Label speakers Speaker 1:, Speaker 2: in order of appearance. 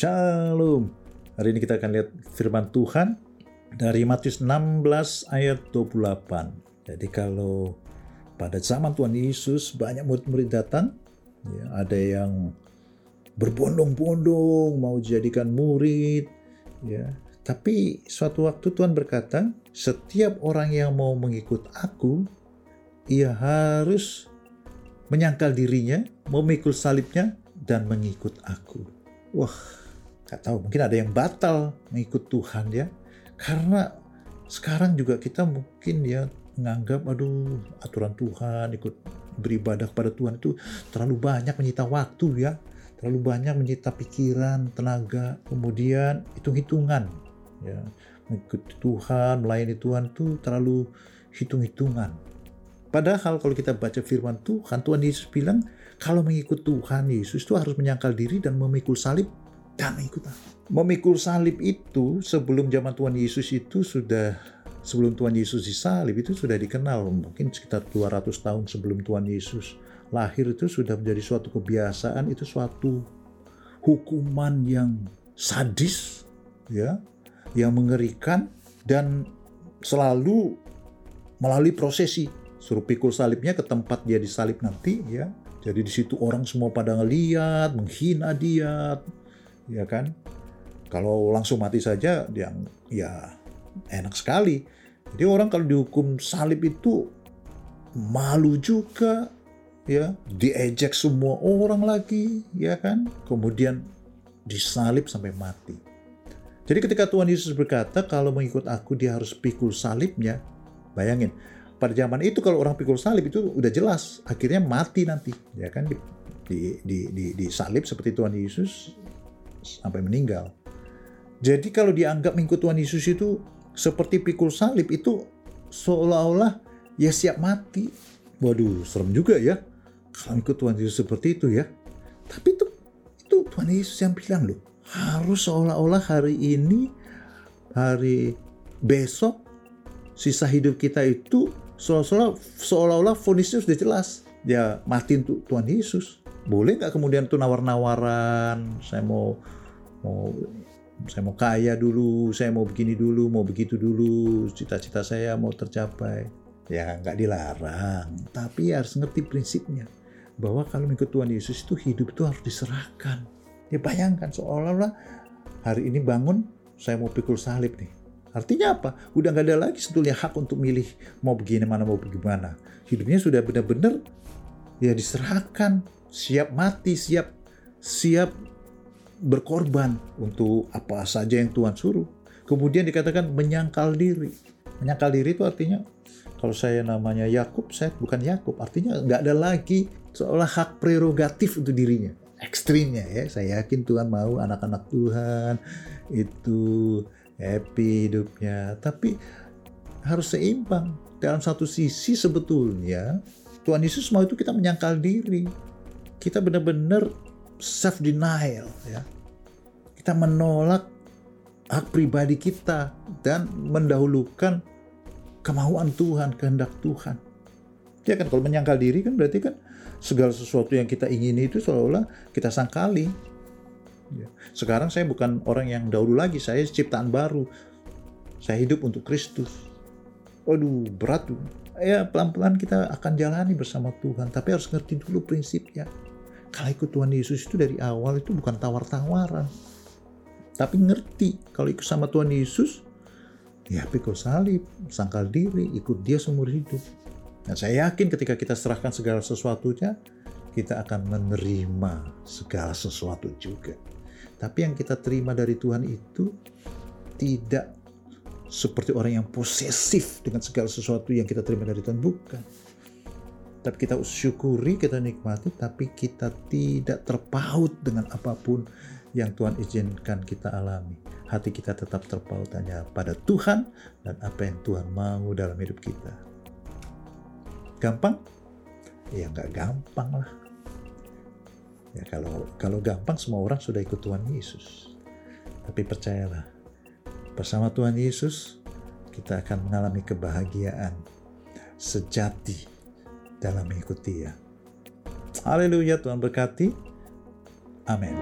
Speaker 1: Shalom. Hari ini kita akan lihat firman Tuhan dari Matius 16 ayat 28. Jadi kalau pada zaman Tuhan Yesus banyak murid-murid datang, ya, ada yang berbondong-bondong mau dijadikan murid, ya. Tapi suatu waktu Tuhan berkata, setiap orang yang mau mengikut aku, ia harus menyangkal dirinya, memikul salibnya, dan mengikut aku. Wah, gak tahu, mungkin ada yang batal mengikut Tuhan ya. Karena sekarang juga kita mungkin ya menganggap, aduh, aturan Tuhan, ikut beribadah kepada Tuhan itu terlalu banyak menyita waktu ya. Terlalu banyak menyita pikiran, tenaga, kemudian hitung-hitungan. Ya, mengikuti Tuhan, melayani Tuhan itu terlalu hitung-hitungan. Padahal kalau kita baca firman Tuhan, Tuhan Yesus bilang, kalau mengikut Tuhan Yesus itu harus menyangkal diri dan memikul salib dan mengikut aku. Memikul salib itu sebelum zaman Tuhan Yesus itu sudah sebelum Tuhan Yesus disalib itu sudah dikenal. Mungkin sekitar 200 tahun sebelum Tuhan Yesus lahir itu sudah menjadi suatu kebiasaan itu suatu hukuman yang sadis ya yang mengerikan dan selalu melalui prosesi. Suruh pikul salibnya ke tempat dia disalib nanti ya. Jadi di situ orang semua pada ngeliat, menghina dia, ya kan? Kalau langsung mati saja, dia ya enak sekali. Jadi orang kalau dihukum salib itu malu juga, ya diejek semua orang lagi, ya kan? Kemudian disalib sampai mati. Jadi ketika Tuhan Yesus berkata kalau mengikut aku dia harus pikul salibnya, bayangin pada zaman itu kalau orang pikul salib itu udah jelas akhirnya mati nanti ya kan di di, di, di salib seperti Tuhan Yesus sampai meninggal. Jadi kalau dianggap mengikut Tuhan Yesus itu seperti pikul salib itu seolah-olah ya siap mati. Waduh, serem juga ya. Kalau ikut Tuhan Yesus seperti itu ya. Tapi itu itu Tuhan Yesus yang bilang loh, harus seolah-olah hari ini hari besok sisa hidup kita itu seolah-olah seolah-olah fonisnya sudah jelas ya mati untuk Tuhan Yesus boleh nggak kemudian tuh nawar-nawaran? Saya mau mau saya mau kaya dulu saya mau begini dulu mau begitu dulu. Cita-cita saya mau tercapai. Ya nggak dilarang. Tapi harus ngerti prinsipnya. Bahwa kalau mengikut Tuhan Yesus itu hidup itu harus diserahkan. Ya bayangkan seolah-olah hari ini bangun saya mau pikul salib nih. Artinya apa? Udah nggak ada lagi sebetulnya hak untuk milih mau begini mana mau bagaimana. Hidupnya sudah benar-benar ya diserahkan, siap mati, siap siap berkorban untuk apa saja yang Tuhan suruh. Kemudian dikatakan menyangkal diri. Menyangkal diri itu artinya kalau saya namanya Yakub, saya bukan Yakub. Artinya nggak ada lagi seolah hak prerogatif untuk dirinya. Ekstrimnya ya. Saya yakin Tuhan mau anak-anak Tuhan itu happy hidupnya. Tapi harus seimbang. Dalam satu sisi sebetulnya Tuhan Yesus mau itu kita menyangkal diri. Kita benar-benar self denial ya. Kita menolak hak pribadi kita dan mendahulukan kemauan Tuhan, kehendak Tuhan. Ya kan kalau menyangkal diri kan berarti kan segala sesuatu yang kita ingini itu seolah-olah kita sangkali Ya. Sekarang saya bukan orang yang dahulu lagi, saya ciptaan baru. Saya hidup untuk Kristus. Waduh, berat tuh. Ya, pelan-pelan kita akan jalani bersama Tuhan, tapi harus ngerti dulu prinsipnya. Kalau ikut Tuhan Yesus itu dari awal itu bukan tawar-tawaran. Tapi ngerti, kalau ikut sama Tuhan Yesus, ya pikul salib, sangkal diri, ikut dia seumur hidup. Dan saya yakin ketika kita serahkan segala sesuatunya, kita akan menerima segala sesuatu juga. Tapi yang kita terima dari Tuhan itu tidak seperti orang yang posesif dengan segala sesuatu yang kita terima dari Tuhan. Bukan. Tapi kita syukuri, kita nikmati, tapi kita tidak terpaut dengan apa pun yang Tuhan izinkan kita alami. Hati kita tetap terpaut hanya pada Tuhan dan apa yang Tuhan mau dalam hidup kita. Gampang? Ya nggak gampang lah. Ya kalau kalau gampang semua orang sudah ikut Tuhan Yesus. Tapi percayalah, bersama Tuhan Yesus kita akan mengalami kebahagiaan sejati dalam mengikuti Dia. Haleluya, Tuhan berkati. Amin.